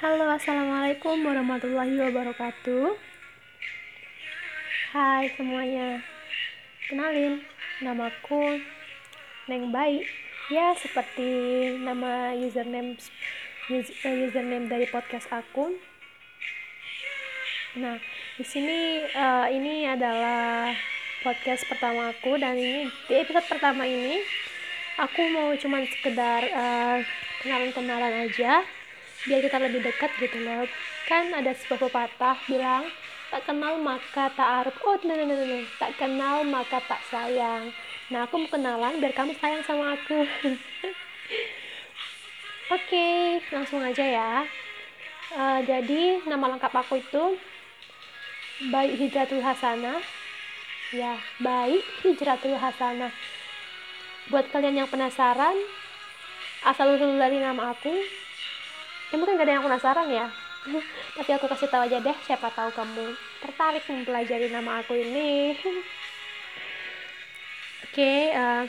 Halo, assalamualaikum warahmatullahi wabarakatuh. Hai semuanya, kenalin, namaku Neng Baik. Ya, seperti nama username eh, username dari podcast aku. Nah, di sini uh, ini adalah podcast pertama aku dan ini di episode pertama ini aku mau cuman sekedar uh, kenalan-kenalan aja biar kita lebih dekat gitu loh. Kan ada sebuah pepatah bilang tak kenal maka tak aruf oh no, no, no. tak kenal maka tak sayang. Nah aku mau kenalan biar kamu sayang sama aku. Oke okay, langsung aja ya. Uh, jadi nama lengkap aku itu baik hijratul hasanah. Ya baik hijratul hasanah. Buat kalian yang penasaran asal usul dari nama aku ya mungkin gak ada yang penasaran ya. Tapi aku kasih tahu aja deh siapa tahu kamu tertarik mempelajari nama aku ini. Oke okay, uh, eh,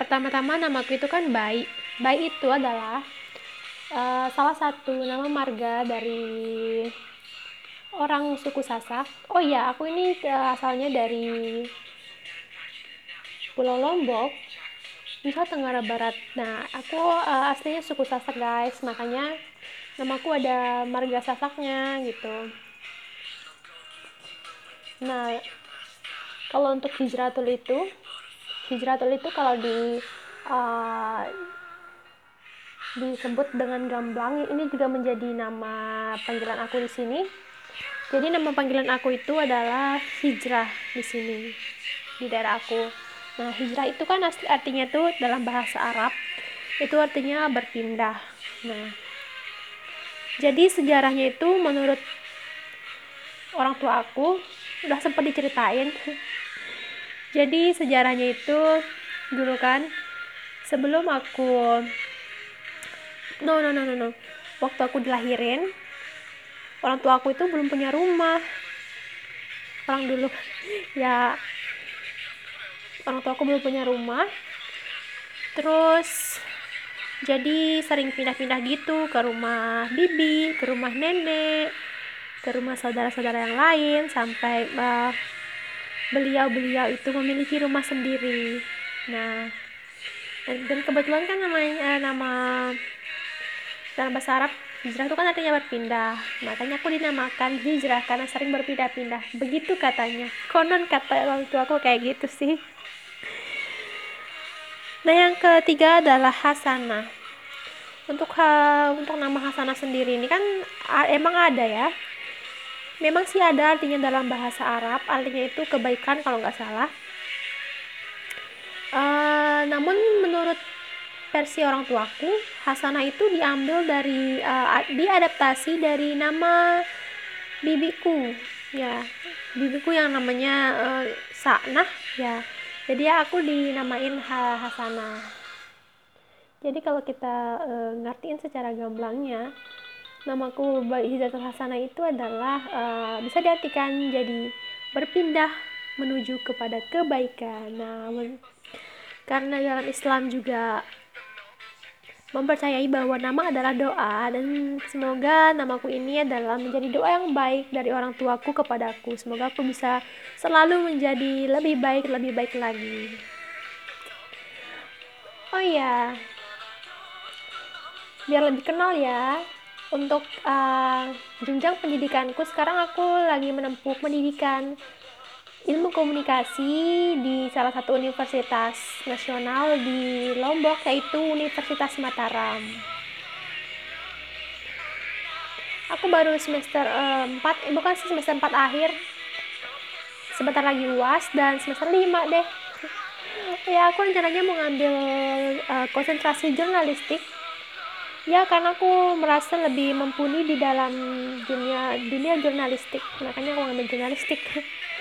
pertama-tama namaku itu kan baik baik itu adalah uh, salah satu nama marga dari orang suku Sasak oh iya aku ini uh, asalnya dari Pulau Lombok Nusa Tenggara Barat. Nah, aku uh, aslinya suku Sasak, guys. Makanya namaku ada marga Sasaknya gitu. Nah, kalau untuk hijratul itu, hijratul itu kalau di uh, disebut dengan gamblang ini juga menjadi nama panggilan aku di sini. Jadi nama panggilan aku itu adalah hijrah di sini di daerah aku. Nah, hijrah itu kan artinya tuh dalam bahasa Arab itu artinya berpindah. Nah, jadi sejarahnya itu menurut orang tua aku udah sempat diceritain. jadi sejarahnya itu dulu kan sebelum aku no no no no no waktu aku dilahirin orang tua aku itu belum punya rumah orang dulu ya orang tua aku belum punya rumah. Terus jadi sering pindah-pindah gitu ke rumah bibi ke rumah nenek ke rumah saudara-saudara yang lain sampai uh, beliau-beliau itu memiliki rumah sendiri. Nah dan, kebetulan kan namanya nama dalam bahasa Arab hijrah itu kan artinya berpindah. Makanya aku dinamakan hijrah karena sering berpindah-pindah. Begitu katanya. Konon kata orang tua aku kayak gitu sih. Nah yang ketiga adalah Hasanah untuk ha, untuk nama Hasanah sendiri ini kan emang ada ya? Memang sih ada artinya dalam bahasa Arab. Artinya itu kebaikan kalau nggak salah. Uh, namun menurut versi orang tuaku Hasanah itu diambil dari uh, diadaptasi dari nama bibiku. Ya bibiku yang namanya uh, Saknah ya. Jadi aku dinamain ha Hasanah jadi kalau kita e, ngertiin secara gamblangnya namaku Hidayatul Hasanah itu adalah e, bisa diartikan jadi berpindah menuju kepada kebaikan. Nah karena dalam Islam juga mempercayai bahwa nama adalah doa dan semoga namaku ini adalah menjadi doa yang baik dari orang tuaku kepadaku. Semoga aku bisa selalu menjadi lebih baik, lebih baik lagi. Oh iya, biar lebih kenal ya. Untuk uh, jenjang pendidikanku sekarang aku lagi menempuh pendidikan ilmu komunikasi di salah satu universitas nasional di Lombok yaitu Universitas Mataram. Aku baru semester uh, 4, eh, bukan semester 4 akhir. Sebentar lagi UAS dan semester 5 deh. ya, aku rencananya mau ngambil uh, konsentrasi jurnalistik. Ya, karena aku merasa lebih mumpuni di dalam dunia dunia jurnalistik. Makanya aku ngambil jurnalistik.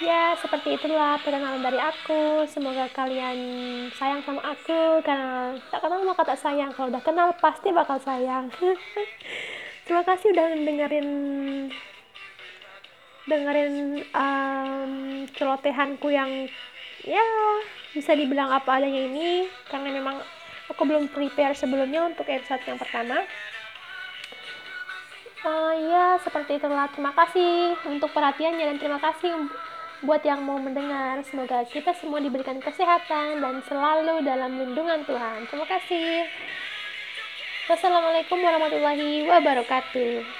ya seperti itulah perkenalan dari aku. Semoga kalian sayang sama aku karena tak kenal maka tak sayang. Kalau udah kenal pasti bakal sayang. Terima kasih udah dengerin dengerin um, celotehanku yang ya bisa dibilang apa adanya ini. Karena memang aku belum prepare sebelumnya untuk episode yang pertama. Uh, ya seperti itulah. Terima kasih untuk perhatiannya dan terima kasih buat yang mau mendengar semoga kita semua diberikan kesehatan dan selalu dalam lindungan Tuhan. Terima kasih. Wassalamualaikum warahmatullahi wabarakatuh